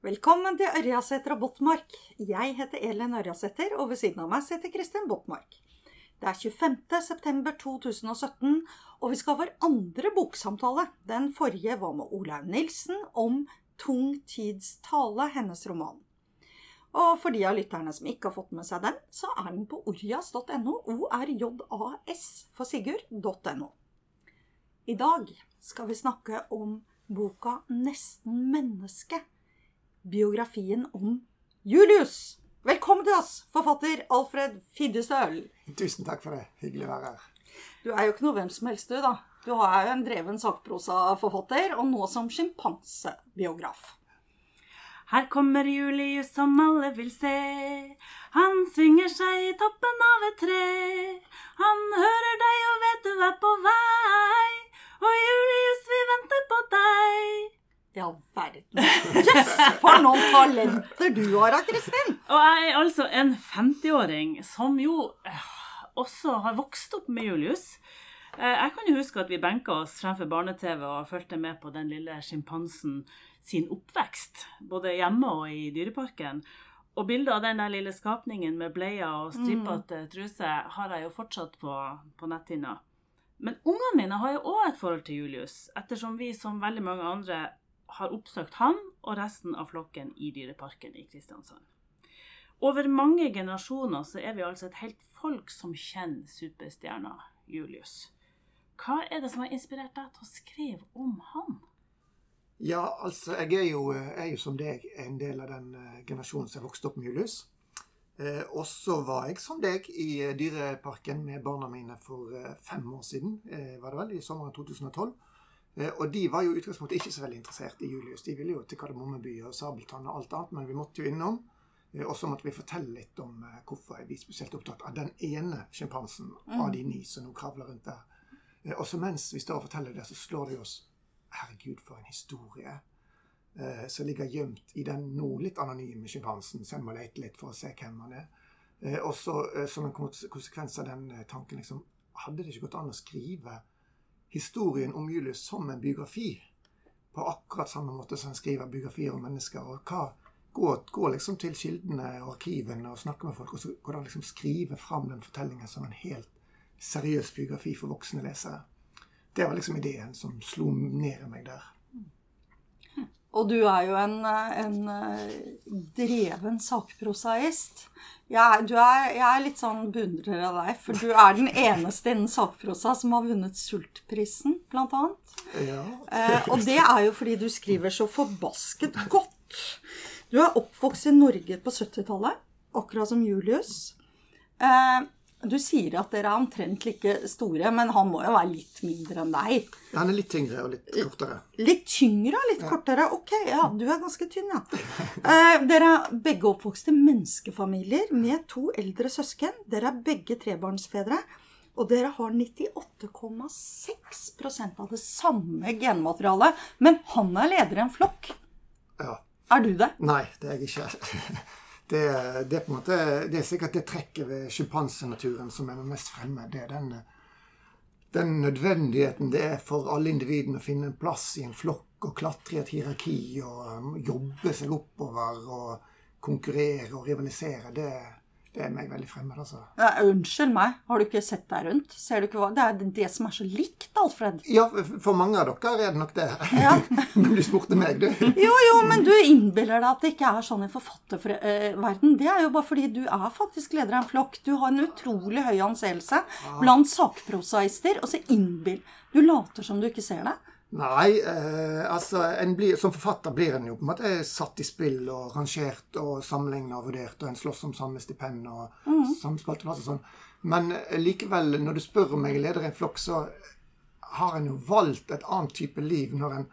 Velkommen til Ørjasæter og Botmark. Jeg heter Elin Ørjasæter, og ved siden av meg sitter Kristin Botmark. Det er 25. september 2017, og vi skal ha vår andre boksamtale. Den forrige var med Olaug Nilsen om Tung tids tale, hennes roman. Og for de av lytterne som ikke har fått med seg den, så er den på orjas.no, orjas for Sigurd.no. I dag skal vi snakke om boka Nesten menneske biografien om Julius. Velkommen til oss, forfatter Alfred Fiddestøl. Tusen takk for det. Hyggelig å være her. Du er jo ikke noe hvem som helst, du, da. Du er jo en dreven sakprosaforfatter, og nå som sjimpansebiograf. Her kommer Julius som alle vil se. Han svinger seg i toppen av et tre. Han hører deg og vet du er på vei. Og Julius, vi venter på deg. Ja, verden. Yes, for noen talenter du har da, Kristin! Og jeg er altså en 50-åring som jo eh, også har vokst opp med Julius. Eh, jeg kan jo huske at vi benka oss fremfor barne-TV og fulgte med på den lille sjimpansen sin oppvekst, både hjemme og i dyreparken. Og bildet av den der lille skapningen med bleier og stripete mm. truse har jeg jo fortsatt på, på netthinna. Men ungene mine har jo òg et forhold til Julius, ettersom vi som veldig mange andre har oppsøkt han og resten av flokken i Dyreparken i Kristiansand. Over mange generasjoner så er vi altså et helt folk som kjenner superstjerna Julius. Hva er det som har inspirert deg til å skrive om han? Ja, altså, jeg er jo, er jo som deg en del av den uh, generasjonen som vokste opp med Julius. Eh, og så var jeg som deg i uh, Dyreparken med barna mine for uh, fem år siden. Eh, var det vel, I sommeren 2012. Eh, og de var jo i utgangspunktet ikke så veldig interessert i Julius. De ville jo til Kardemommeby og Sabeltann og alt annet, men vi måtte jo innom. Eh, og så måtte vi fortelle litt om hvorfor hvorfor er vi spesielt opptatt av den ene sjimpansen mm. av de ni som nå kravler rundt der. Og så mens vi står og forteller det, så slår det oss Herregud, for en historie som ligger gjemt i den nå litt anonyme sjimpansen. Så en må lete litt for å se hvem han er. Og så som en konsekvens av den tanken liksom, Hadde det ikke gått an å skrive historien om Julius som en biografi. På akkurat samme måte som han skriver biografier om mennesker. og hva Gå, gå liksom til kildene og arkivene og snakke med folk, og så hvordan liksom skrive fram den fortellingen som en helt seriøs biografi for voksne lesere. Det var liksom ideen som slo ned i meg der. Og du er jo en, en eh, dreven sakprosaist. Jeg, er, jeg er litt sånn beundrer av deg, for du er den eneste innen sakprosa som har vunnet Sultprisen, blant annet. Ja. Eh, og det er jo fordi du skriver så forbasket godt. Du er oppvokst i Norge på 70-tallet, akkurat som Julius. Eh, du sier at dere er omtrent like store, men han må jo være litt mindre enn deg. Han er litt tyngre og litt kortere. Litt tyngre og litt ja. kortere? Ok, ja, du er ganske tynn, ja. Eh, dere er begge oppvokst i menneskefamilier med to eldre søsken. Dere er begge trebarnsfedre. Og dere har 98,6% av det samme genmaterialet. Men han er leder i en flokk. Ja. Er du det? Nei, det er jeg ikke. det, det, er måte, det er sikkert det trekket ved sjimpansenaturen som er mest fremme. Det er den, den, nødvendigheten det er for alle individene å finne en plass i en flokk og klatre i et hierarki og um, jobbe seg oppover og konkurrere og rivalisere. Det, det er meg veldig fremmed, altså. Ja, unnskyld meg, har du ikke sett deg rundt? Ser du ikke hva Det er det som er så likt, Alfred. Ja, for mange av dere er det nok det. Ja. men du spurte meg, du. jo, jo, men du innbiller deg at det ikke er sånn i forfatterverden. Det er jo bare fordi du er faktisk leder av en flokk. Du har en utrolig høy anseelse blant sakprosaister, og så innbill... Du later som du ikke ser det. Nei, eh, altså blir, Som forfatter blir en jo på en måte satt i spill og rangert og sammenligna og vurdert, og en slåss om samme stipend og mm. samme spalteplass og sånn. Men eh, likevel, når du spør om jeg er leder i en flokk, så har en jo valgt et annet type liv når en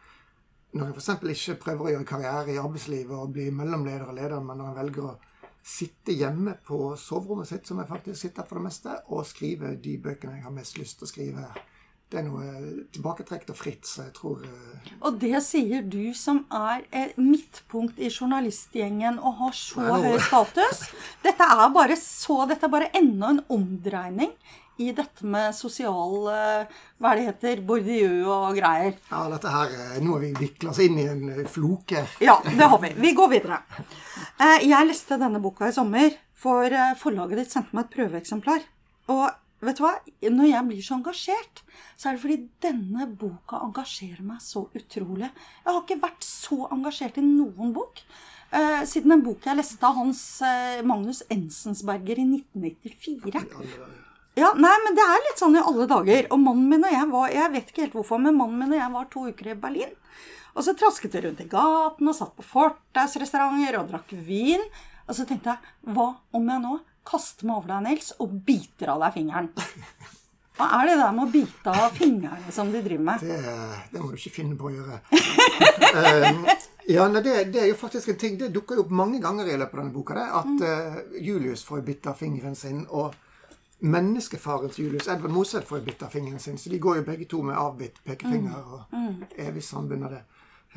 når en f.eks. ikke prøver å gjøre karriere i arbeidslivet og bli mellomleder og leder, men når en velger å sitte hjemme på soverommet sitt, som jeg faktisk sitter for det meste, og skrive de bøkene jeg har mest lyst til å skrive det er noe tilbaketrukket og fritt, så jeg tror uh... Og det sier du som er midtpunkt i journalistgjengen og har så høy status. Dette er bare så Dette er bare enda en omdreining i dette med sosial eh, Hva er det heter? Bordieu og greier. Ja, dette her, eh, Nå har vi vikla oss inn i en eh, floke. Ja, det har vi. Vi går videre. Eh, Jeg leste denne boka i sommer, for eh, forlaget ditt sendte meg et prøveeksemplar. Og vet du hva? Når jeg blir så engasjert, så er det fordi denne boka engasjerer meg så utrolig. Jeg har ikke vært så engasjert i noen bok. eh, Siden en bok jeg leste av Hans eh, Magnus Ensensberger i 1994. Ja, nei, men det er litt sånn i alle dager. Og mannen min og jeg var Jeg vet ikke helt hvorfor, men mannen min og jeg var to uker i Berlin. Og så trasket vi rundt i gaten og satt på fortausrestauranter og drakk vin. Og så tenkte jeg hva om jeg nå kaster meg over deg, Nils, og biter av deg fingeren? Hva er det der med å bite av fingrene som de driver med? Det, det må du ikke finne på å gjøre. Eh, ja, nei, det, det er jo faktisk en ting Det dukker jo opp mange ganger i løpet av denne boka. Det, at eh, Julius får bitt av fingeren sin, og menneskefaren til Julius, Edvard Moseth, får bitt av fingeren sin. Så de går jo begge to med avbitt pekefinger og evig sambund av det.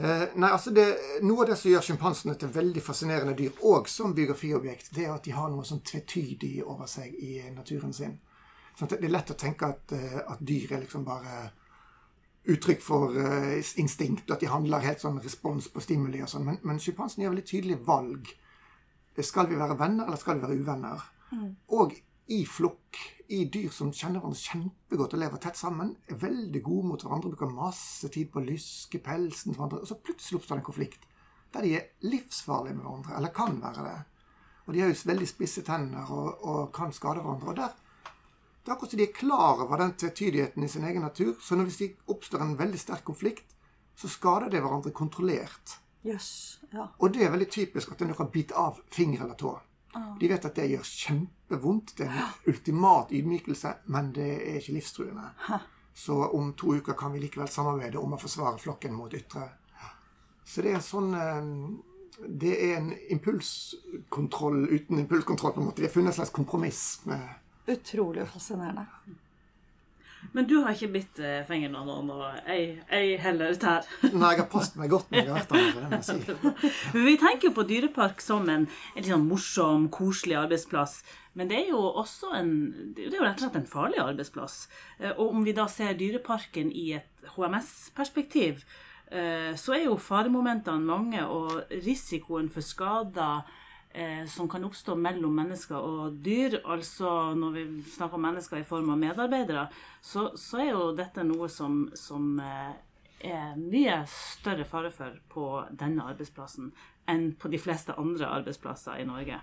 Eh, nei, altså det, Noe av det som gjør sjimpansene til veldig fascinerende dyr, og som biografiobjekt, det er at de har noe sånn tvetydig over seg i naturen sin. At det er lett å tenke at, eh, at dyr er liksom bare uttrykk for eh, instinkt, og at de handler helt sånn respons på stimuli og sånn. Men, men sjimpansen gjør veldig tydelige valg. Skal vi være venner, eller skal vi være uvenner? Og i flokk, i dyr som kjenner hverandre kjempegodt og lever tett sammen, er veldig gode mot hverandre, bruker masse tid på å lyske pelsen til hverandre, og så plutselig oppstår det en konflikt der de er livsfarlige med hverandre, eller kan være det. Og de har jo veldig spisse tenner og, og kan skade hverandre. og der det er akkurat som de er klar over den tvetydigheten i sin egen natur. Så når hvis det oppstår en veldig sterk konflikt, så skader det hverandre kontrollert. Yes, ja. Og det er veldig typisk at en kan bite av finger eller tå. De vet at det gjør kjempevondt. Det er en ultimat ydmykelse, men det er ikke livstruende. Så om to uker kan vi likevel samarbeide om å forsvare flokken mot ytre. Så det er sånn eh, Det er en impulskontroll uten impulskontroll, på en måte. De har funnet et slags kompromiss med Utrolig fascinerende. Men du har ikke bitt eh, fingeren nå noen, og heller ut tær. Nei, jeg har passet meg godt når jeg har vært der. Det må jeg si. Vi tenker jo på dyrepark som en, en litt sånn morsom, koselig arbeidsplass. Men det er jo også en, det er jo rett og slett en farlig arbeidsplass. Eh, Og om vi da ser dyreparken i et HMS-perspektiv, eh, så er jo faremomentene mange, og risikoen for skader eh, som kan oppstå mellom mennesker og dyr, altså når vi snakker om mennesker i form av medarbeidere, så, så er jo dette noe som, som eh, er mye større fare for på denne arbeidsplassen enn på de fleste andre arbeidsplasser i Norge.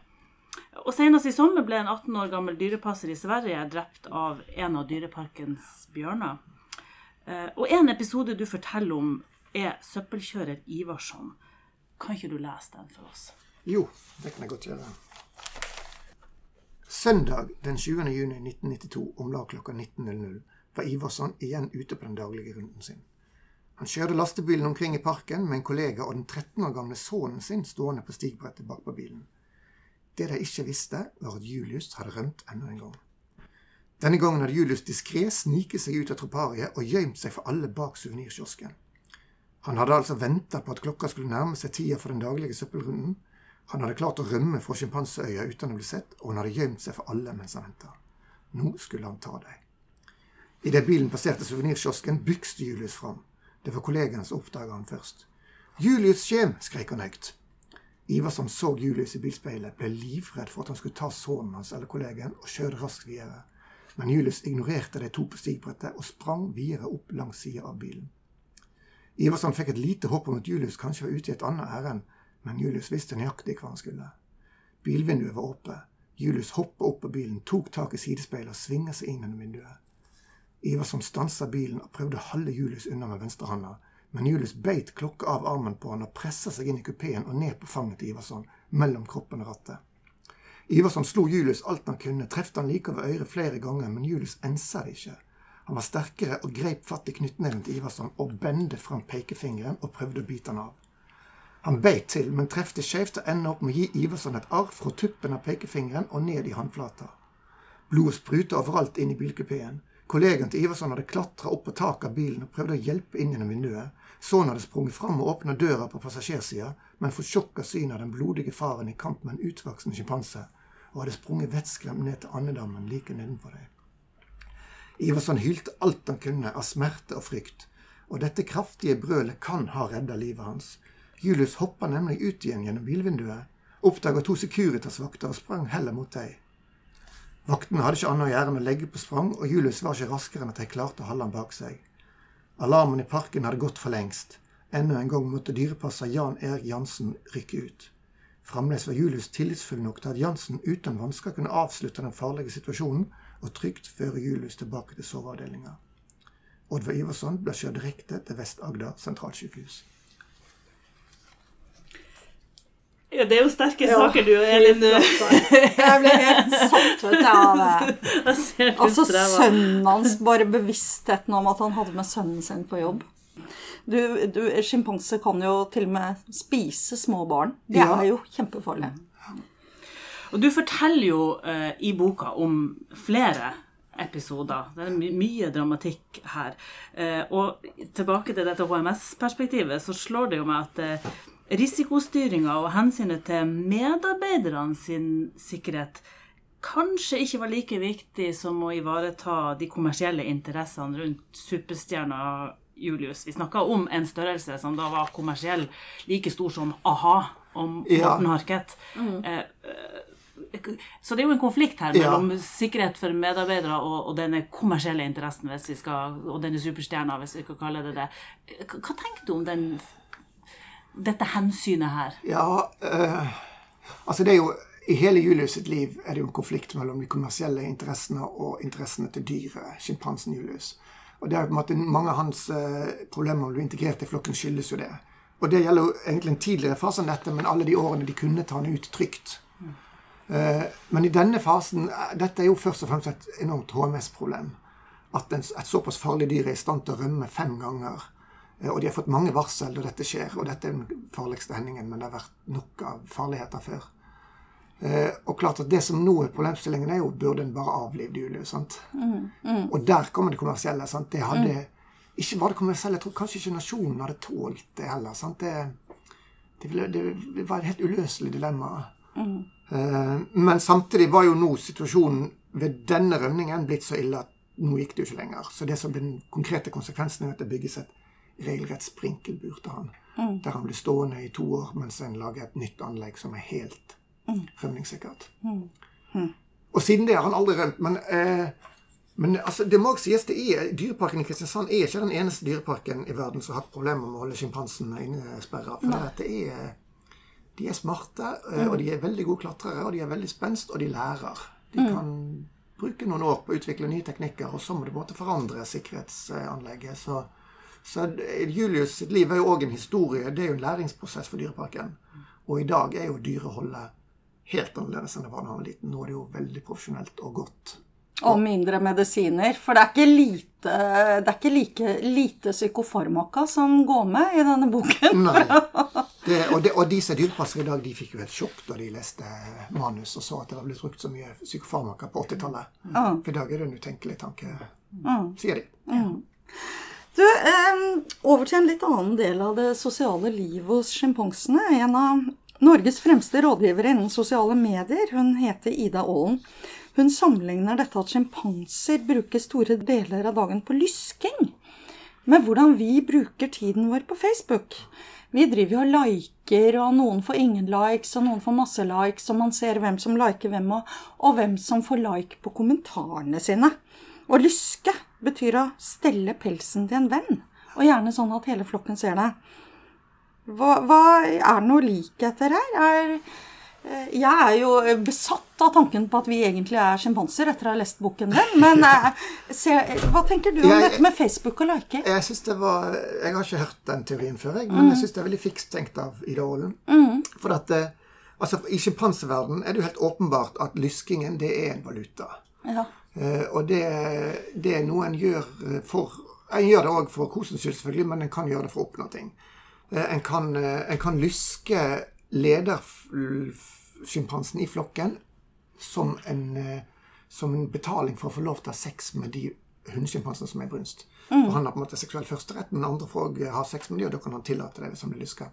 Og Senest i sommer ble en 18 år gammel dyrepasser i Sverige drept av en av dyreparkens bjørner. Eh, Og en episode du forteller om, er søppelkjører Ivarsson. Kan ikke du lese den for oss? Jo, det kan jeg godt gjøre. Søndag den 20. juni 1992 om lag klokka 19.00 var Ivarsson igjen ute på den daglige runden sin. Han kjørte lastebilen omkring i parken med en kollega og den 13 år gamle sønnen sin stående på stigbrettet bakpå bilen. Det de ikke visste, var at Julius hadde rømt enda en gang. Denne gangen hadde Julius diskré sniket seg ut av tropariet og gjemt seg for alle bak suvenirkiosken. Han hadde altså venta på at klokka skulle nærme seg tida for den daglige søppelrunden. Han hadde klart å rømme fra sjimpanseøya uten å bli sett, og han hadde gjemt seg for alle mens han venta. Nå skulle han ta dem. Idet bilen passerte suvenirkiosken, bykste Julius fram. Det var kollegaen som oppdaga han først. Julius kjem! skrek han høyt. Ivarsson så Julius i bilspeilet, ble livredd for at han skulle ta sønnen hans eller kollegaen, og kjørte raskt videre. Men Julius ignorerte de to på stigbrettet og sprang videre opp langs sida av bilen. Ivarsson fikk et lite håp om at Julius kanskje var ute i et annet ærend, men Julius visste nøyaktig hva han skulle. Bilvinduet var oppe. Julius hoppa opp på bilen, tok tak i sidespeilet og svinga seg inn gjennom vinduet. Iverson stansa bilen og prøvde å holde Julius unna med venstrehånda, men Julius beit klokka av armen på han og pressa seg inn i kupeen og ned på fanget til Iverson, mellom kroppen og rattet. Iverson slo Julius alt han kunne, trefte han like over øret flere ganger, men Julius ensa det ikke. Han var sterkere og greip fatt i knyttneven til Iverson og bendte fram pekefingeren og prøvde å bite han av. Han beit til, men trefte skjevt og endte opp med å gi Iverson et arr fra tuppen av pekefingeren og ned i håndflata. Blodet spruta overalt inn i bilkupeen. Kollegaen til Iverson hadde klatra opp på taket av bilen og prøvde å hjelpe inn gjennom vinduet. Sønnen hadde sprunget fram og åpna døra på passasjersida, men fått sjokk av synet av den blodige faren i kamp med en utvoksen sjimpanse, og hadde sprunget vettskremt ned til andedammen like nedenfor dem. Iverson hylte alt han kunne av smerte og frykt, og dette kraftige brølet kan ha redda livet hans. Julius hoppa nemlig ut igjen gjennom bilvinduet, oppdaga to Securitas-vakter og sprang heller mot dem. Vaktene hadde ikke annet å gjøre enn å legge på sprang, og Julius var ikke raskere enn at de klarte å holde han bak seg. Alarmen i parken hadde gått for lengst. Enda en gang måtte dyrepasser Jan Erik Jansen rykke ut. Fremdeles var Julius tillitsfull nok til at Jansen uten vansker kunne avslutte den farlige situasjonen og trygt føre Julius tilbake til soveavdelinga. Oddvar Iversson ble kjørt direkte til Vest-Agder sentralsykehus. Ja, det er jo sterke saker du, Elin. Du. Jeg ble helt satt ut av det. Altså sønnen hans, bare bevisstheten om at han hadde med sønnen sin på jobb. Du, du Sjimpanser kan jo til og med spise små barn. Det Ja. er jo kjempefarlig. Og du forteller jo eh, i boka om flere episoder. Det er my mye dramatikk her. Eh, og tilbake til dette HMS-perspektivet, så slår det jo meg at eh, risikostyringa og hensynet til medarbeiderne sin sikkerhet kanskje ikke var like viktig som å ivareta de kommersielle interessene rundt superstjerna Julius. Vi snakka om en størrelse som da var kommersiell, like stor som a-ha om Ja. Morten Harket. Eh, eh, så det er jo en konflikt her Ja. mellom sikkerhet for medarbeidere og, og denne kommersielle interessen, hvis vi skal, og denne superstjerna, hvis vi kan kalle det det. Hva tenker du om den, dette hensynet her? Ja, eh, altså det er jo I hele Julius sitt liv er det jo en konflikt mellom de kommersielle interessene og interessene til dyret, sjimpansen Julius. Og det er på en måte Mange av hans eh, problemer med å bli integrert i flokken skyldes jo det. Og det gjelder jo egentlig en tidligere fase enn dette, men alle de årene de kunne ta han ut trygt. Eh, men i denne fasen eh, Dette er jo først og fremst et enormt HMS-problem. At et såpass farlig dyr er i stand til å rømme fem ganger. Eh, Og de har fått mange varsel da dette skjer, og dette er den farligste hendingen, men det har vært nok av farligheter før. Eh, og klart at Det som nå er problemstillingen, er jo burde en bare avlive Julius. sant? Og der kommer det kommersielle. sant? Det hadde, Ikke bare det kommersielle, jeg tror kanskje ikke nasjonen hadde tålt det heller. sant? Det, det, ville, det var et helt uløselig dilemma. Eh, men samtidig var jo nå situasjonen ved denne rømningen blitt så ille at nå gikk det jo ikke lenger. Så det som ble den konkrete konsekvensen er at det bygges et regelrett sprinkelbur til han. Der han blir stående i to år mens en lager et nytt anlegg som er helt rømningssikkert. Og siden det har han aldri rømt. Men, eh, men altså, det må også sies det er, Dyreparken i Kristiansand er ikke den eneste dyreparken i verden som har hatt problemer med å holde sjimpansene innesperra. For det, det er, de er smarte, eh, og de er veldig gode klatrere, og de er veldig spenst, og de lærer. De kan bruke noen år på å utvikle nye teknikker, og så må du på en måte forandre sikkerhetsanlegget. Så, så Julius sitt liv er jo òg en historie. Det er jo en læringsprosess for Dyreparken. Og i dag er jo dyreholdet helt annerledes enn det var da han var liten. Nå er det jo veldig profesjonelt og godt. Og mindre medisiner. For det er ikke, lite, det er ikke like lite psykofarmaka som går med i denne boken. Nei. Det, og, det, og de som er dyrepassere i dag, de fikk jo helt sjokk da de leste manus og så at det var blitt brukt så mye psykofarmaka på 80-tallet. For i dag er det en utenkelig tanke, sier de. Du, over til en litt annen del av det sosiale livet hos sjimpansene. En av Norges fremste rådgivere innen sosiale medier, hun heter Ida Aalen. Hun sammenligner dette at sjimpanser bruker store deler av dagen på lysking, med hvordan vi bruker tiden vår på Facebook. Vi driver jo og liker, og noen får ingen likes, og noen får masse likes, og man ser hvem som liker hvem, og, og hvem som får like på kommentarene sine. Å lyske betyr å stelle pelsen til en venn, og gjerne sånn at hele flokken ser det. Hva, hva er det noe likheter her? Er, eh, jeg er jo besatt av tanken på at vi egentlig er sjimpanser etter å ha lest boken din. Men eh, se, hva tenker du om Jeg- dette med Facebook og liker? Jeg synes det var, jeg har ikke hørt den teorien før, jeg, men jeg syns det er veldig fikst tenkt av Ida Aalen. For at, eh, altså, I sjimpanseverdenen er det jo helt åpenbart at lyskingen det er en valuta. Ja. Eh, og det, det er noe en gjør for En gjør det òg for kosens skyld, selvfølgelig, men en kan gjøre det for å oppnå ting. Eh, en, kan, eh, en kan lyske ledersjimpansen i flokken som en, som en betaling for å få lov til å ha sex med de hundesjimpansene som er brunst. For Han har på en måte seksuell førsterett, men andre får også ha sex med dem, og da kan han tillate det hvis han blir lyska.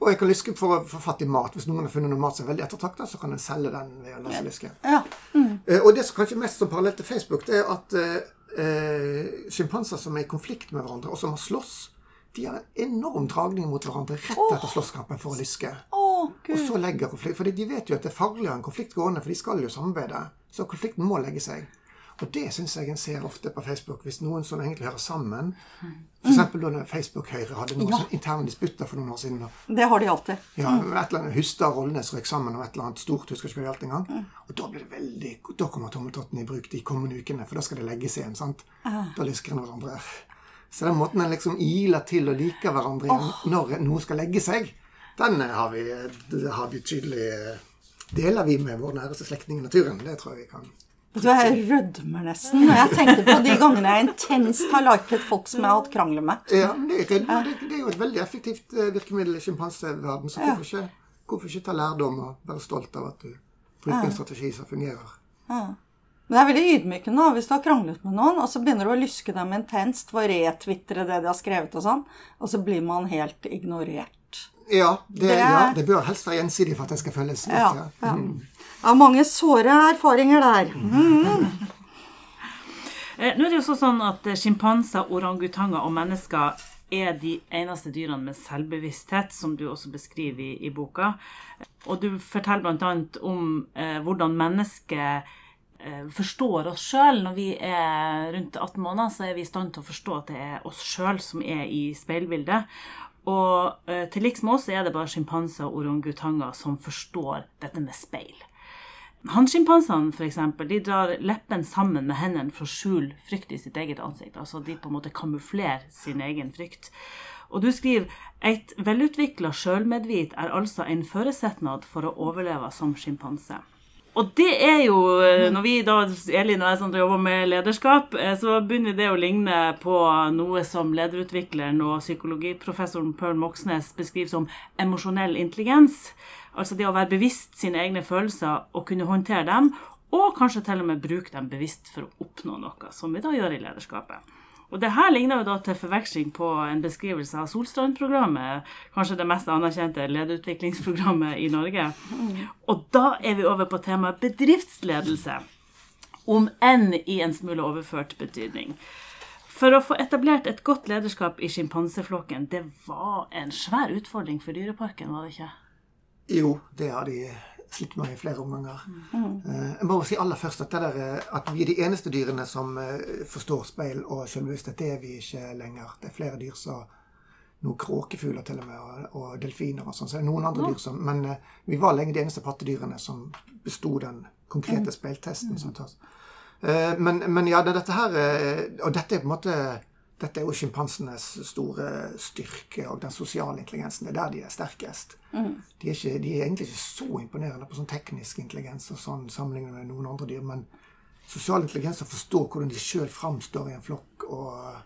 Og jeg kan lyske for å få fatt i mat. Hvis noen har funnet noe mat som er veldig ettertrakta, så kan en selge den ved å la seg lyske. ja. Eh, Og det som kanskje mest som parallell til Facebook, det er at eh, eh, sjimpanser som er i konflikt med hverandre, og som har slåss, de har en enorm dragning mot hverandre rett etter slåsskampen for å lyske. Oh, Og så legger konflikt, for de vet jo at det er farligere enn konflikt gående, for de skal jo samarbeide. Så konflikten må legge seg. Og det syns jeg en ser ofte på Facebook, hvis noen som egentlig hører sammen. F.eks. da når Facebook-Høyre hadde noen Ja. interne disputter for noen år siden. og Det har de alltid. ja, et eller annet Hustad Rollnes røk sammen om et eller annet stort. husker ikke hva det gjaldt engang. Og da blir det veldig, da kommer tommeltotten i bruk de kommende ukene, for da skal det legges igjen. sant? Da lysker en hverandre. Så den måten en liksom iler til og liker hverandre igjen når noe skal legge seg, den har vi, har vi tydelig Deler vi med vår næreste slektning i naturen. Det tror jeg vi kan. Vet du Jeg rødmer nesten når jeg tenker på de gangene jeg intenst har liket folk som jeg har hatt krangler med. Ja, men det, det, det er jo et veldig effektivt eh, virkemiddel i sjimpanseverdenen, så hvorfor ikke, hvorfor ikke ta lærdom og være stolt av at du bruker en strategi som fungerer? Men det er veldig ydmykende hvis du har kranglet med noen, og så begynner du å lyske dem intenst for å retvitre det de har skrevet og sånn, og så blir man helt ignorert. Ja, det, Det ja, det bør helst være gjensidig for at det skal føles. Ja, Ja. Ja. Mange såre erfaringer der. Mm. Nå er det jo sånn at eh, Sjimpanser, orangutanger og mennesker er de eneste dyrene med selvbevissthet, som du også beskriver i, i boka. Og du forteller bl.a. om eh, hvordan mennesket eh, forstår oss sjøl. Når vi er rundt 18 måneder, så er vi i stand til å forstå at det er oss sjøl som er i speilbildet. Og eh, til liks med oss er det bare sjimpanser og orangutanger som forstår dette med speil. Hannsjimpansene eksempel, de drar leppene sammen med hendene for å skjule frykt i sitt eget ansikt. Altså de på en måte kamuflerer sin egen frykt. Og du skriver et velutvikla sjølmedvit er altså en føresetnad for å overleve som sjimpanse. Og det er jo, eh, når vi da, Elin og jeg som jobber med lederskap, eh, så begynner det å ligne på noe som lederutvikleren og psykologiprofessoren Pearl Moxnes beskriver som emosjonell intelligens. Altså det å være bevisst sine egne følelser og kunne håndtere dem, og kanskje til og med bruke dem bevisst for å oppnå noe, som vi da gjør i lederskapet. Og det her ligner jo da til forveksling på en beskrivelse av Solstrand-programmet, kanskje det mest anerkjente lederutviklingsprogrammet i Norge. Og da er vi over på temaet bedriftsledelse, om enn i en smule overført betydning. For å få etablert et godt lederskap i sjimpanseflokken, det var en svær utfordring for Dyreparken, var det ikke? Jo, det har de slitt med i flere omganger. Mm. Jeg må bare si aller først at, det der, eh, at vi er de eneste dyrene som eh, forstår speil og selvbevissthet. Det er vi ikke lenger. Det er flere dyr som noen kråkefugler til og med, og, og delfiner og sånn. Så det er noen andre dyr som Men eh, vi var lenge de eneste pattedyrene som besto den konkrete speiltesten som tas. Eh, Men, men ja, det, dette her eh, Og dette er på en måte dette er jo sjimpansenes store styrke og den sosiale intelligensen. Det er der de er sterkest. De, er ikke, de er egentlig ikke så imponerende på sånn teknisk intelligens og sånn sammenlignet med noen andre dyr. Men sosial intelligens og forstå hvordan de sjøl framstår i en flokk, og,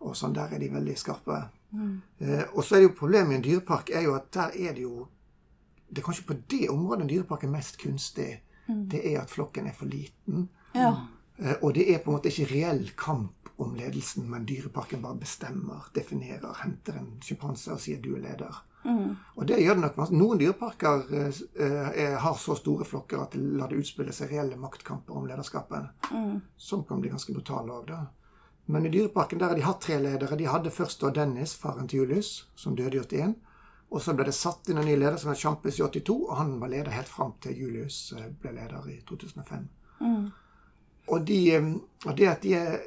og sånn, der er de veldig skarpe. Eh, og så er det jo problemet i en dyrepark er jo at der er det jo Det er kanskje på det området en dyrepark er mest kunstig. Det er at flokken er for liten. Ja. Eh, Og det er på en måte ikke reell kamp om ledelsen, men dyreparken bare bestemmer, definerer, henter en sjimpanse og sier du er leder. Og det gjør det nok. Noen dyreparker eh, eh, har så store flokker at de lar det utspille seg reelle maktkamper om lederskapet. Som kan bli ganske brutale òg, da. Men i Dyreparken der har de hatt tre ledere. De hadde først da Dennis, faren til Julius, som døde i 81. Og så ble det satt inn en ny leder som het Champis i 82, og han var leder helt fram til Julius eh, ble leder i 2005. Og, de, eh, og det at de er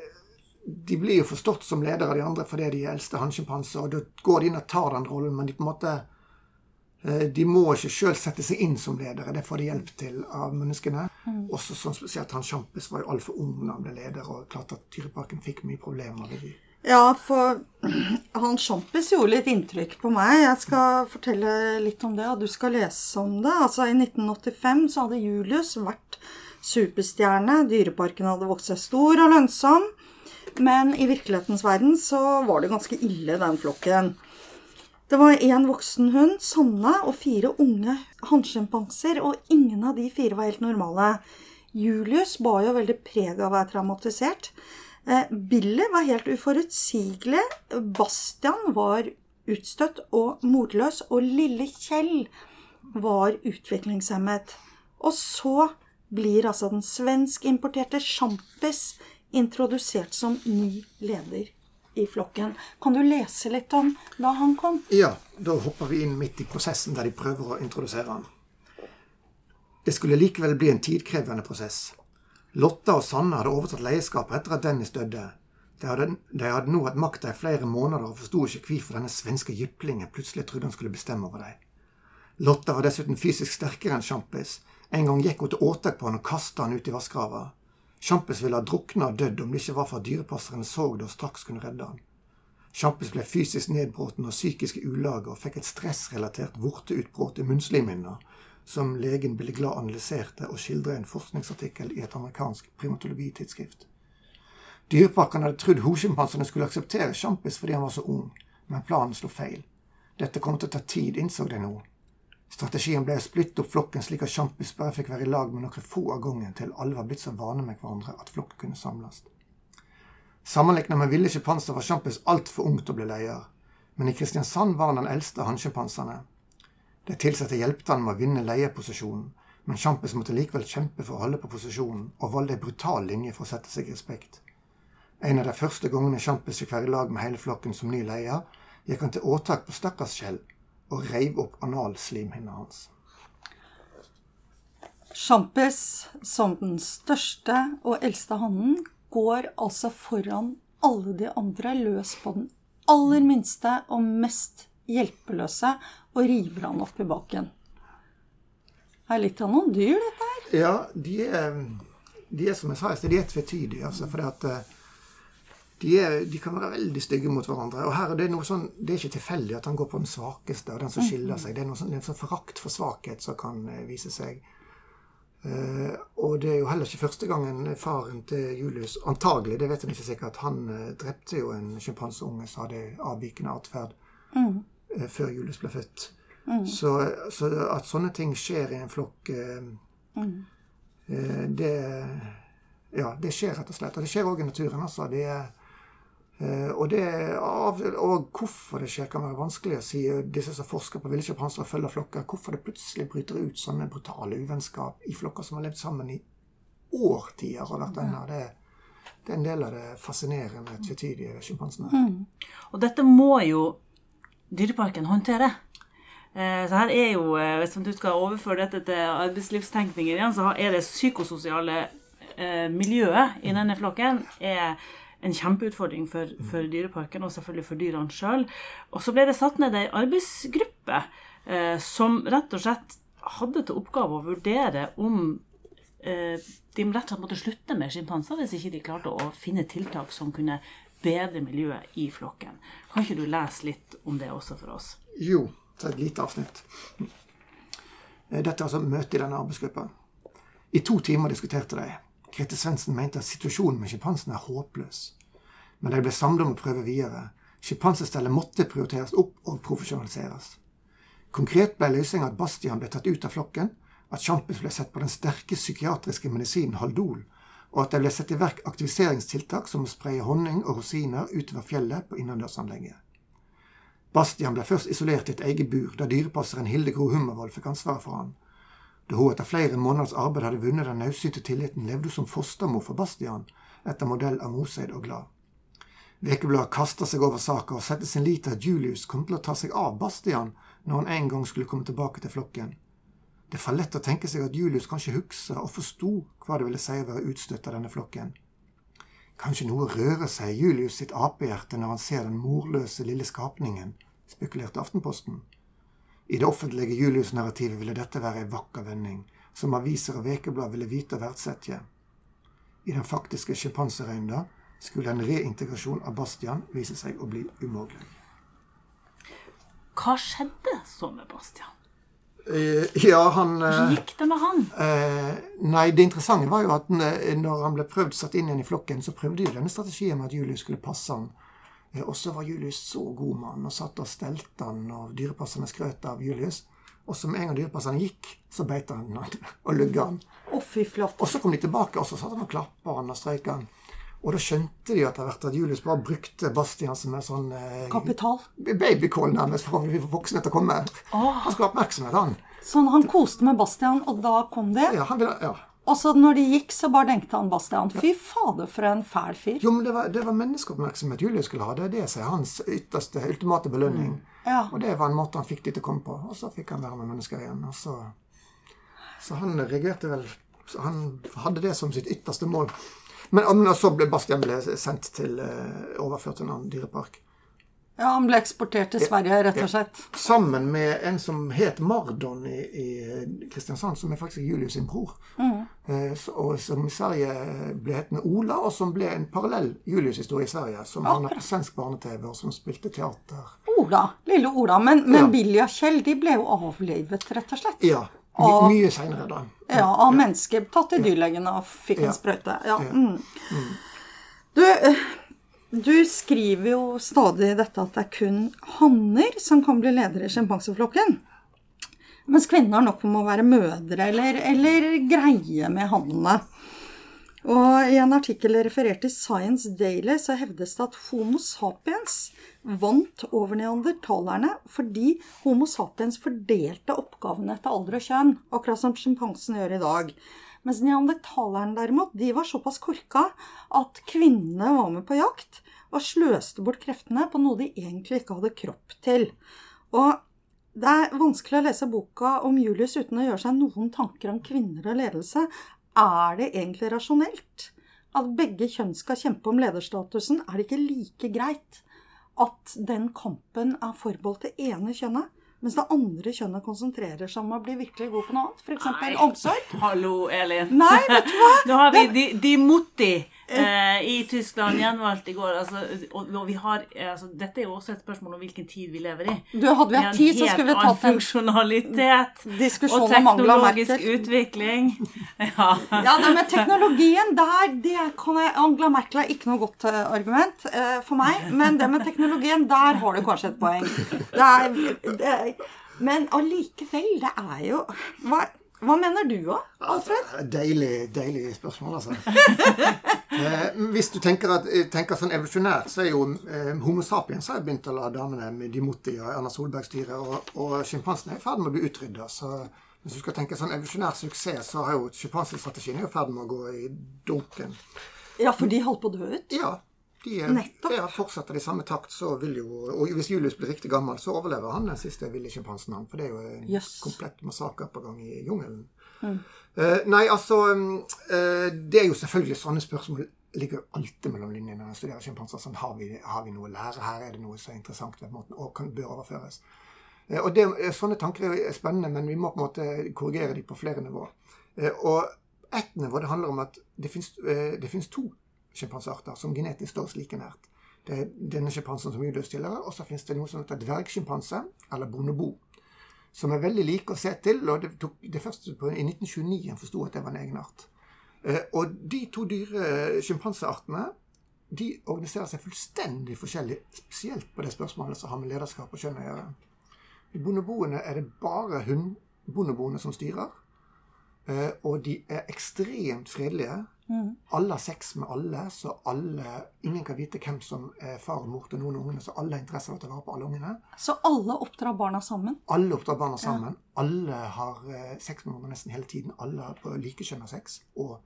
de blir jo forstått som ledere av de andre fordi de er eldste hannsjimpanser. Og da går de inn og tar den rollen, men de på en måte eh, de må ikke sjøl sette seg inn som ledere. Det får de hjelp til av menneskene. Også sånn spesielt han Sjampis var jo altfor ung da han ble leder, og klart at Dyreparken fikk mye problemer. ved de. Ja, for han Sjampis gjorde litt inntrykk på meg. Jeg skal fortelle litt om det, og du skal lese om det. Altså, I 1985 så hadde Julius vært superstjerne. Dyreparken hadde vokst seg stor og lønnsom. Men i virkelighetens verden så var det ganske ille, den flokken. Det var én voksen hund, Sanne, og fire unge hannsjimpanser, og ingen av de fire var helt normale. Julius bar jo veldig preg av å være traumatisert. Eh, Billy var helt uforutsigelig. Bastian var utstøtt og morløs. Og lille Kjell var utviklingshemmet. Og så blir altså den svenskimporterte sjampis introdusert som ny leder i flokken. Kan du lese litt om da han kom? Ja, da hopper vi inn midt i prosessen der de prøver å introdusere han. Det skulle likevel bli en tidkrevende prosess. Lotta og Sanne hadde overtatt leieskapet etter at Dennis døde. De hadde, de hadde nå hatt makta i flere måneder og forsto ikke hvorfor denne svenske jyplingen plutselig trodde han skulle bestemme over dem. Lotta var dessuten fysisk sterkere enn Sjampis. En gang gikk hun til åtak på han og kasta han ut i vassgrava. Sjampis ville ha drukna og dødd om det ikke var for at dyrepasseren så det og straks kunne redde han. Sjampis ble fysisk nedbråten av psykiske ulager og fikk et stressrelatert vorteutbrudd i munnslimhinna, som legen Billy Glad analyserte og skildret i en forskningsartikkel i et amerikansk primatologitidsskrift. Dyreparken hadde trodd hosjimpansene skulle akseptere Sjampis fordi han var så ung, men planen slo feil. Dette kom til å ta tid, innså de nå. Strategien ble å splitte opp flokken slik at Sjampis bare fikk være i lag med noen få av gangen til alle var blitt så vane med hverandre at flokken kunne samles. Sammenlignet med ville sjimpanser var Sjampis altfor ung til å bli leder, men i Kristiansand var han den eldste av hannsjimpansene. De tilsatte hjelpte han med å vinne leieposisjonen, men Sjampis måtte likevel kjempe for å holde på posisjonen, og valgte en brutal linje for å sette seg i respekt. En av de første gangene Sjampis fikk være i lag med hele flokken som ny leder, gikk han til åtak på Stakkars Kjell, og reiv opp analslimhinna hans. Sjampis, som den største og eldste hannen, går altså foran alle de andre løs på den aller minste og mest hjelpeløse og river han opp i baken. Det er litt av noen dyr, dette her. Ja, de er, de er som jeg sa i sted, de er tvetydige. Altså, for det at eh, de, er, de, kan være veldig stygge mot hverandre. Og her er Det noe sånn, det er ikke tilfeldig at han går på den svakeste og den som skiller seg. Det er, noe sånn, det er en sånn forakt for svakhet som kan uh, vise seg. Uh, og det er jo heller ikke første gangen faren til Julius Antagelig, det vet jeg ikke sikkert. Han uh, drepte jo en sjimpanseunge som hadde avvikende atferd mm. før Julius ble født. Mm. Så, så, at sånne ting skjer i en flokk, mm. det ja, det skjer rett og slett. Og det skjer òg i naturen. altså. Det er Uh, og, det, og, hvorfor det skjer, kan være vanskelig å si. Disse som forsker på villsjimpanser og følger flokker, hvorfor det plutselig bryter ut sånne brutale uvennskap i flokker som har levd sammen i årtier og vært venner. Det, det, er en del av det fascinerende, tvetydige sjimpansene. Mm. Og dette må jo Dyreparken håndtere. Uh, så her er jo, uh, Hvis du skal overføre dette til arbeidslivstenkninger igjen, så er det psykososiale miljøet i denne flokken er en kjempeutfordring for, for, Dyreparken og selvfølgelig for dyrene sjøl. Og så ble det satt ned ei arbeidsgruppe eh, som rett og slett hadde til oppgave å vurdere om eh, de rett og slett måtte slutte med sjimpanser hvis ikke de klarte å finne tiltak som kunne bedre miljøet i flokken. Kan ikke du lese litt om det også for oss? Jo, ta et lite avsnitt. Dette er altså møtet i denne arbeidsgruppa. I to timer diskuterte de. Grete Svendsen mente at situasjonen med sjimpansene er håpløs. Men de ble samlet om å prøve videre. Sjimpansestellet måtte prioriteres opp og profesjonaliseres. Konkret ble løsninga at Bastian ble tatt ut av flokken, at Sjampis ble sett på den sterke psykiatriske medisinen Haldol, og at det ble satt i verk aktiviseringstiltak som å spraye honning og rosiner utover fjellet på innendørsanlegget. Bastian ble først isolert i et eget bur, der dyrepasseren Hilde Gro Hummervoll fikk ansvaret for han. Da hun etter flere måneders arbeid hadde vunnet den naudsynte tilliten, levde hun som fostermor for Bastian, etter modell av Moseid og Glad. Vekebladet kasta seg over saka og satte sin lit til at Julius kom til å ta seg av Bastian når han en gang skulle komme tilbake til flokken. Det var lett å tenke seg at Julius kanskje huksa og forsto hva det ville si å være utstøtt av denne flokken. Kanskje noe rører seg i Julius sitt apehjerte når han ser den morløse lille skapningen, spekulerte Aftenposten. I det offentlige Julius-narrativet ville dette være ei vakker vending, som aviser og ukeblad ville vite og verdsette. I den faktiske sjimpanserøynda skulle en reintegrasjon av Bastian vise seg å bli umulig. Hva skjedde så med Bastian? Eh, ja, han Hvordan gikk det med han? Eh, nei, Det interessante var jo at når han ble prøvd satt inn igjen i flokken, så prøvde de denne strategien med at Julius skulle passe han og så var Julius så god mann og satt og stelte han, og dyrepasserne skrøt av Julius. Og så med en gang dyrepasserne gikk, så beit han og lugga han. Oh, fy flott. Og så kom de tilbake, og så satt han og klappa han og strøyka han. Og da skjønte de etter hvert at Julius bare brukte Bastian som en sånn eh, Kapital? Babycall, nærmest, for å bli voksen til å komme. Oh. Han skulle ha oppmerksomhet, han. Sånn han koste med Bastian, og da kom det? Ja, han ville, ja. Og så når de gikk, så bare tenkte han Bastian fy fader, for en fæl fyr. Jo, men det var, det var menneskeoppmerksomhet Julius skulle ha. Det er det som er hans ytterste, ultimate belønning. Ja. Og det var en måte han fikk de til å komme på. Og så fikk han være med mennesker igjen. Og så, så han reagerte vel Han hadde det som sitt ytterste mål. Men, men så ble Bastian ble sendt til eh, overført til en annen dyrepark. Ja, Han ble eksportert til Sverige, rett og slett. Sammen med en som het Mardon i, i Kristiansand, som er faktisk Julius sin bror. Eh, og som i Sverige ble hetende Ola, og som ble en parallell Julius-historie i Sverige. Som havna på svensk barne-TV, og som spilte teater. Ola, lille Ola. Men, men Ja. Billy og Kjell de ble jo avlivet, rett og slett. Ja. My, av, mye seinere, da. Ja, av mennesker tatt til dyrlegen og fikk Ja. en sprøyte. Ja. Mm. Du, eh, du skriver jo stadig dette at det er kun hanner som kan bli ledere i sjimpanseflokken. Mens kvinner nok må være mødre eller, eller greie med hannene. Og I en artikkel referert i Science Daily så hevdes det at Homo sapiens vant over neandertalerne fordi Homo sapiens fordelte oppgavene etter alder og kjønn, akkurat som sjimpansen gjør i dag. Mens neandertalerne derimot, de var såpass korka at kvinnene var med på jakt og sløste bort kreftene på noe de egentlig ikke hadde kropp til. Og det er vanskelig å lese boka om Julius uten å gjøre seg noen tanker om kvinner og ledelse. Er det egentlig rasjonelt at begge kjønn skal kjempe om lederstatusen? Er det ikke like greit at den kampen er forbeholdt det ene kjønnet, mens det andre kjønnet konsentrerer seg om å bli virkelig god på noe annet? F.eks. omsorg? Hallo, Elin. Nei, vet du hva? Nå har vi de, de Mutti eh, i Tyskland gjenvalgt i går. Altså, og, og vi har, eh, altså, dette er jo også et spørsmål om hvilken tid vi lever i. Du, hadde vi hatt tid, så skulle vi tatt en funksjonalitet. Og teknologisk utvikling. Ja. Ja, det med teknologien der, det kan jeg, Angela Merkel er ikke noe godt eh, argument eh, for meg. Men det med teknologien, der har du kanskje et poeng. Det er, det er, men allikevel, det er jo Hva, hva mener du, òg, Alfred? Deilig, deilig spørsmål, altså. eh, hvis du tenker, at, eh, tenker sånn evolusjonært, så er jo eh, Homo sapiens har begynt å la damene med Dimoti og Erna Solberg styre, og, og sjimpansene er i ferd med å bli utrydda. Så hvis du skal tenke sånn evolusjonær suksess, så har jo sjimpansestrategien i ferd med å gå i dunken. Ja, for de holdt på å dø ut. Ja. De er, ja, fortsetter de i samme takt, så vil jo Og hvis Julius blir riktig gammel, så overlever han den siste ville sjimpansen, han. For det er jo en yes. komplett massakre på gang i jungelen. Eh, nei, altså mm, eh, Det er jo selvfølgelig sånne spørsmål ligger jo alltid mellom linjene når en studerer sjimpanser. Sånn, har, vi, har vi noe å lære her? Er det noe som er interessant ved måten, og kan, bør overføres? Eh, og det, Sånne tanker er spennende, men vi må på en måte korrigere dem på flere nivåer. Og ett nivå det handler om at det finnes to sjimpansearter som genetisk står like nært. Det er denne sjimpansen som Julius tilhører, og så finnes det noe som heter dvergsjimpanse, eller bonobo, som er veldig like å se til. og Det tok det første på, i 1929 en forsto at det var en egen art. Eh, og de to dyre sjimpanseartene de organiserer seg fullstendig forskjellig, spesielt på det spørsmålet som har med lederskap og kjønn å gjøre. I bonoboene er det bare hunnbonoboene som styrer. eh, Og de er ekstremt fredelige. Alle har sex med alle, så alle, ingen kan vite hvem som er far og mor til noen av ungene. Så alle har interesse av å ta vare på alle ungene. Så alle oppdrar barna sammen. Alle oppdrar barna sammen. Alle har eh, sex med hverandre nesten hele tiden. Alle har på likekjønna sex og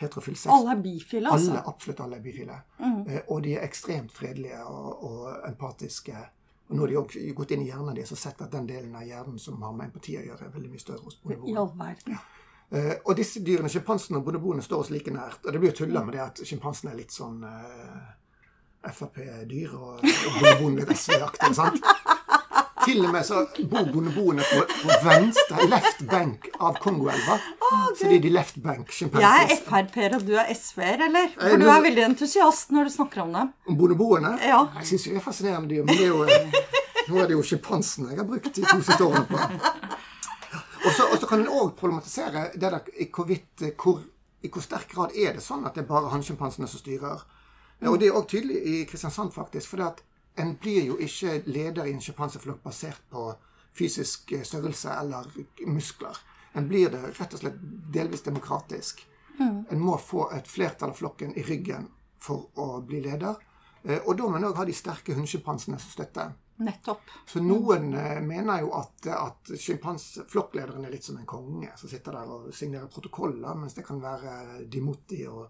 heterofil sex. Alle er bifile, altså. Alle, absolutt alle er bifile. Mm. og de er ekstremt fredelige og, og empatiske. Og nå har de også gått inn i hjernen deres og sett at den delen av hjernen som har med empati å gjøre, er veldig mye større hos I Eh, og disse dyrene, sjimpansene og bonoboene, står oss like nært. Og det blir jo tulla med det at sjimpansen er litt sånn uh, Frp-dyr, og, og bonoboen litt SV-aktig. sant? Til og med så bor bonoboene på, på venstre, left bank av Kongoelva. så de er de left bank Jeg er. Frp-er, og du er SV-er, eller? Eh, For du er veldig entusiast når du snakker om dem. Om bonoboene? Ja. Jeg syns jo det er fascinerende dyr, men det er jo, eh, nå er det jo sjimpansene jeg har brukt de to siste årene på. Og så, kan en òg problematisere det der i hvorvidt eh, hvor, I hvor sterk grad er det sånn at det er bare hannsjimpansene som styrer. Og det er òg tydelig i Kristiansand, faktisk. For en blir jo ikke leder i en sjimpanseflokk basert på fysisk eh, størrelse eller muskler. En blir det rett og slett delvis demokratisk. En må få et flertall av flokken i ryggen for å bli leder. Eh, Og da må en òg ha de sterke hundesjimpansene som støtter. Nettopp. Så noen eh, mener jo at, at flokklederen er litt som en konge som sitter der og signerer protokoller, mens det kan være Dimoti og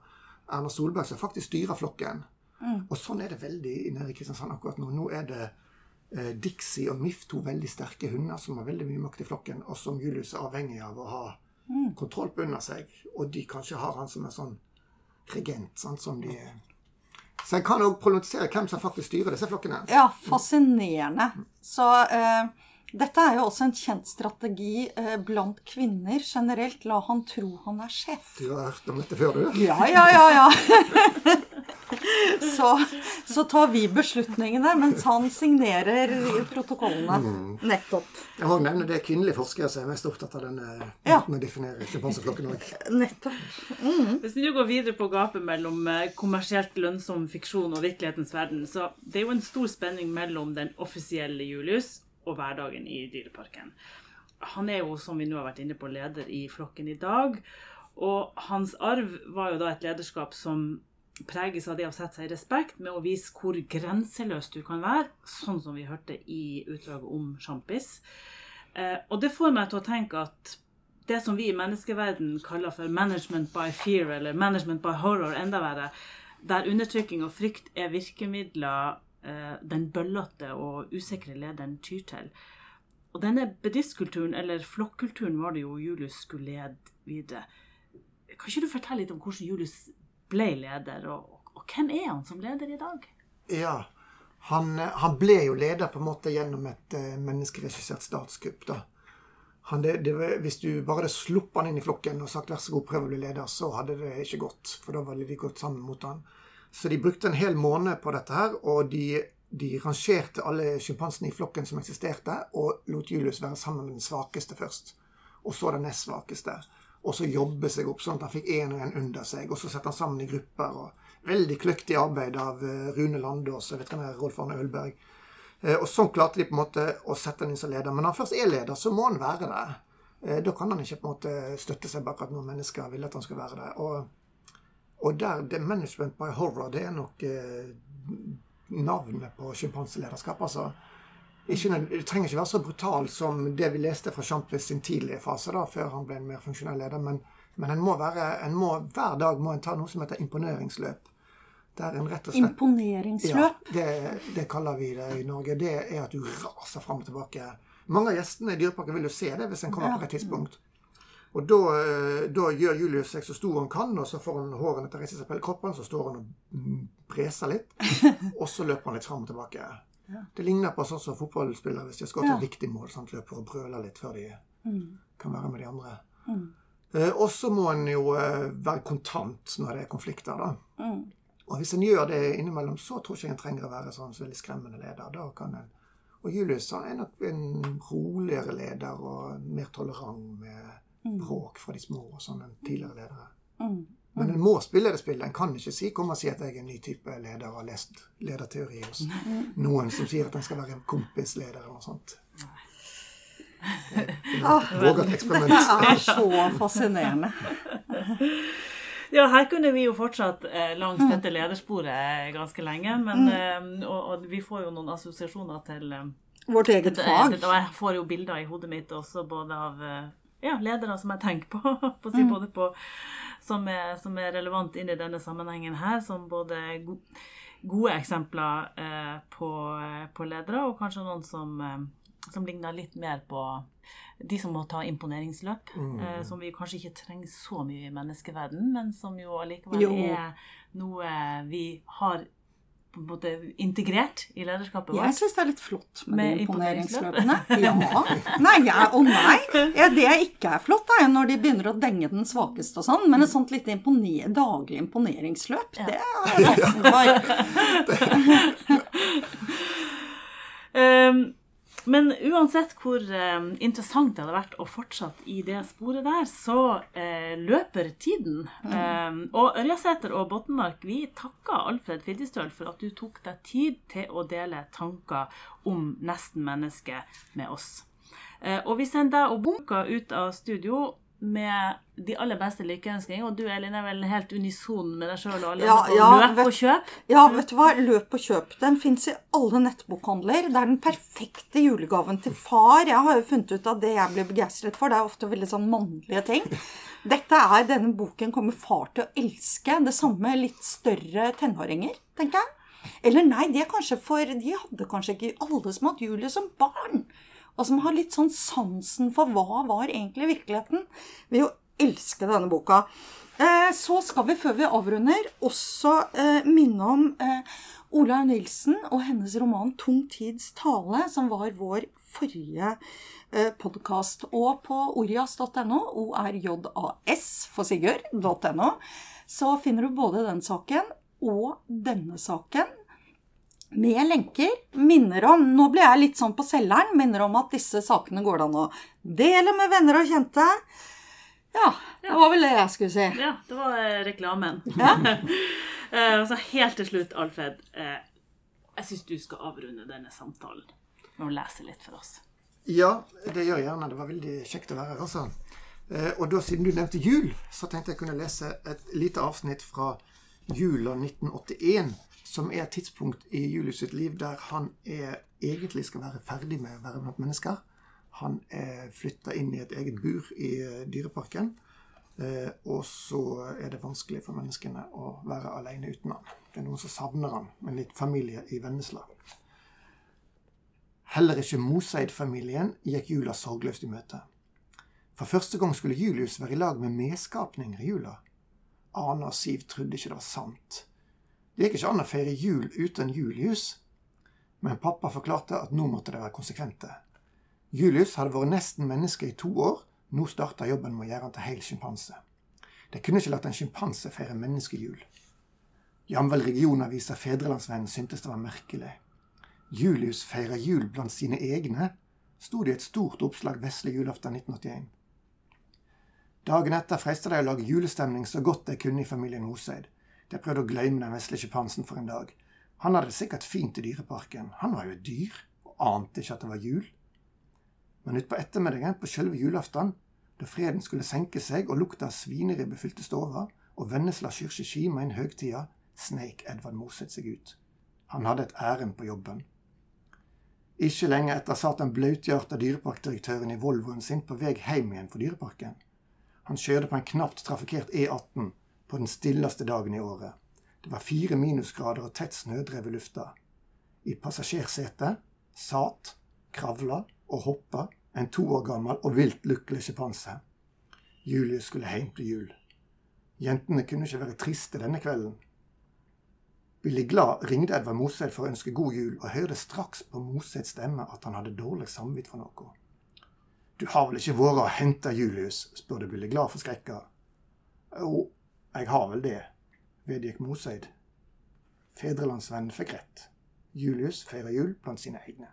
Erna Solberg som faktisk styrer flokken. Mm. Og sånn er det veldig nede i Kristiansand akkurat nå. Nå er det eh, Dixie og Miff, to veldig sterke hunder som har veldig mye makt i flokken, og som Julius er avhengig av å ha Mm. kontroll på under seg. Og de kanskje har han som en sånn regent, sant, som de Så jeg kan òg problematisere hvem som faktisk styrer disse flokkene. Ja, fascinerende. Så eh, dette er jo også en kjent strategi eh, blant kvinner generelt. La han tro han er sjef. Du har hørt om dette før, du? Ja, ja, ja, ja. så, så tar vi beslutningene, mens han signerer protokollene. Nettopp. Jeg må nevne det er kvinnelige forskere som er mest opptatt av denne Ja. måten å definere sjimpanseflokken òg. Nettopp. Hvis vi går videre på gapet mellom eh, kommersielt lønnsom fiksjon og virkelighetens verden, så det er jo en stor spenning mellom den offisielle Julius og hverdagen i Dyreparken. Han er jo, som vi nå har vært inne på, leder i flokken i dag. Og hans arv var jo da et lederskap som preges av det å sette seg i respekt med å vise hvor grenseløs du kan være, sånn som vi hørte i utdraget om sjampis. Eh, og det får meg til å tenke at det som vi i menneskeverden kaller for management by fear, eller management by horror, enda verre, der undertrykking og frykt er virkemidler eh, den bøllete og usikre lederen tyr til. Og denne bedriftskulturen, eller flokkulturen, var det jo Julius skulle lede videre. Kan ikke du fortelle litt om hvordan Julius ble leder, og, og hvem er han som leder i dag? Ja. Han, eh, han ble jo leder på en måte gjennom et eh, menneskeregissert statskupp. da. Han, det, det, hvis du bare hadde sluppet han inn i flokken og sagt 'vær så god, prøv å bli leder', så hadde det ikke gått. For da hadde de gått sammen mot han. Så de brukte en hel måned på dette her, og de, de rangerte alle sjimpansene i flokken som eksisterte, og lot Julius være sammen med den svakeste først. Og så den nest svakeste. Og så jobbe seg opp sånn at han fikk én og én under seg. Og så sette han sammen i grupper. og Veldig kløktig arbeid av eh, Rune Landås og Rolf Arne Ølberg. Eh, Og sånn klarte de på en måte å sette han inn som leder. Men når han først er leder, så må han være det. Eh, Da kan han ikke på en måte støtte seg bak at noen mennesker vil at han skal være det. Og, og der, det management by horror, det er nok eh, navnet på sjimpanselederskap. Altså, ikke, det trenger ikke være så brutal som det vi leste fra Champis sin tidlige fase, da, før han ble en mer funksjonell leder. Men, men en må være, en må, hver dag må en ta noe som heter imponeringsløp. Der en rett og slett ja, det, det kaller vi det i Norge. Det er at du raser fram og tilbake. Mange av gjestene i Dyreparken vil jo se det hvis en kommer på rett tidspunkt. Og da, eh, da gjør Julius seg så stor han kan, og så får han hårene til å reise seg på hele kroppen, så står han og preser litt, og så løper han litt fram og tilbake. Det ligner på sånn som fotballspillere hvis de skal til Ja. et viktig mål. Sant? Løper og brøler litt før de Mm. kan være med de andre. Mm. Eh, og så må en jo eh, være kontant når det er konflikter, da. Mm. Og hvis en gjør det innimellom, så tror ikke jeg en trenger å være sånn så veldig skremmende leder. Da kan en Og Julius han er nok en roligere leder og mer tolerant med bråk fra de små og sånn enn tidligere ledere. Mm. Men en må spille det spillet. En kan ikke si, komme og si at jeg er en ny type leder og har lest lederteori hos noen som sier at en skal være en kompisleder eller noe sånt. Det er et eksperiment. Det er så fascinerende. Ja, her kunne vi jo fortsatt eh, langs dette ledersporet ganske lenge, men, eh, og, og vi får jo noen assosiasjoner til eh, Vårt eget fag. og jeg får jo bilder i hodet mitt også både av eh, ja, ledere som jeg tenker på, på si både på, som er, som er relevant inn i denne sammenhengen her, som både go gode eksempler eh, på, eh, på ledere, og kanskje noen som, eh, som ligner litt mer på de som må ta imponeringsløp, eh, som vi kanskje ikke trenger så mye i menneskeverden, men som jo allikevel er noe vi har på en måte integrert i lederskapet vårt. Jeg syns det er litt flott med, Med de imponeringsløpene. Ja. Nei, jeg, og nei. Ja, det ikke er flott, er når de begynner å denge den svakeste og sånn. Men et sånt lite imponer, daglig imponeringsløp, det er sansen for. Um, men uansett hvor eh, interessant det hadde vært å fortsette i det sporet der, så eh, løper tiden. Um, og Ørjasæter og Bottenmark, vi takker Alfred Fiddistøl for at du tok deg tid til å dele tanker om nesten mennesket med oss. Eh, og vi sender deg og Bunka ut av studio med de aller beste lykkeønskninger. Og du Elin er vel helt unison med deg sjøl og alle Ja, ja, løp vet- og kjøp? Ja, vet du hva? Løp og kjøp. Den fins i alle nettbokhandler. Det er den perfekte julegaven til far. Jeg har jo funnet ut at det jeg blir begeistret for, det er ofte veldig sånn mannlige ting. Dette er, Denne boken kommer far til å elske. Det samme litt større tenåringer, tenker jeg. Eller nei, de kanskje for De hadde kanskje ikke alle som hatt Julie som barn. Og som har litt sånn sansen for hva var egentlig virkeligheten. Vil jo elske denne boka. Eh, så skal vi, før vi avrunder, også eh, minne om Olaug Ola Nilsen og hennes roman 'Tung tids tale', som var vår forrige eh, podkast. Og på orjas.no, orjas for Sigurd.no, så finner du både den saken og denne saken med lenker. Minner om Nå blir jeg litt sånn på selgeren. Minner om at disse sakene går det an å dele med venner og kjente. Ja, det var vel det jeg skulle si. Ja, det var eh, reklamen. Ja. Eh, og så helt til slutt, Alfred. eh, jeg syns du skal avrunde denne samtalen med å lese litt for oss. Ja, det gjør jeg gjerne. Det var veldig kjekt å være her, altså. Eh, Og da, siden du nevnte jul, så tenkte jeg kunne lese et lite avsnitt fra jula 1981, som er et tidspunkt i Julius sitt liv der han er, egentlig skal være ferdig med å være blant mennesker. Han er flytta inn i et eget bur i eh, dyreparken. Eh, og så er det vanskelig for menneskene å være alene uten han. Det er noen som savner han, med litt familie i Vennesla. Heller ikke Moseid-familien gikk jula sorgløst i møte. For første gang skulle Julius være i lag med medskapninger i jula. Ane og Siv trodde ikke det var sant. Det gikk ikke an å feire jul uten Julius. Men pappa forklarte at nå måtte de være konsekvente. Julius hadde vært nesten menneske i to år. Nå starta jobben med å gjøre han til hel sjimpanse. De kunne ikke latt en sjimpanse feire menneskejul. Jamvel regionavisa Fedrelandsvennen syntes det var merkelig. Julius feirer jul blant sine egne, sto det i et stort oppslag vesle julaften 1981. Dagen etter freista de å lage julestemning så godt de kunne i familien Moseid. De prøvde å glemme den vesle sjimpansen for en dag. Han hadde det sikkert fint i dyreparken. Han var jo et dyr, og ante ikke at det var jul. Men utpå ettermiddagen, på selve julaften, da freden skulle senke seg og lukta av svineribbe fylte stova, og Vennesla kyrkje skima inn høgtida, sneik Edvard Moseth seg ut. Han hadde et ærend på jobben. Ikke lenge etter satt den blauthjerta dyreparkdirektøren i Volvoen sin på vei hjem igjen fra dyreparken. Han kjørte på en knapt trafikkert E18 på den stilleste dagen i året. Det var fire minusgrader og tett snødrev i lufta. I passasjersetet satt, kravla og hoppa en to år gammel og vilt lykkelig sjimpanse. Julius skulle hjem til jul. Jentene kunne ikke være triste denne kvelden. Billig glad ringte Edvard Moseth for å ønske god jul, og hørte straks på Moseths stemme at han hadde dårlig samvitt for noe. Du har vel ikke vært og henta Julius? spurte Billig glad forskrekka. Jo, jeg har vel det, vedgikk Moseid. Fedrelandsvennen fikk rett. Julius feirer jul blant sine egne.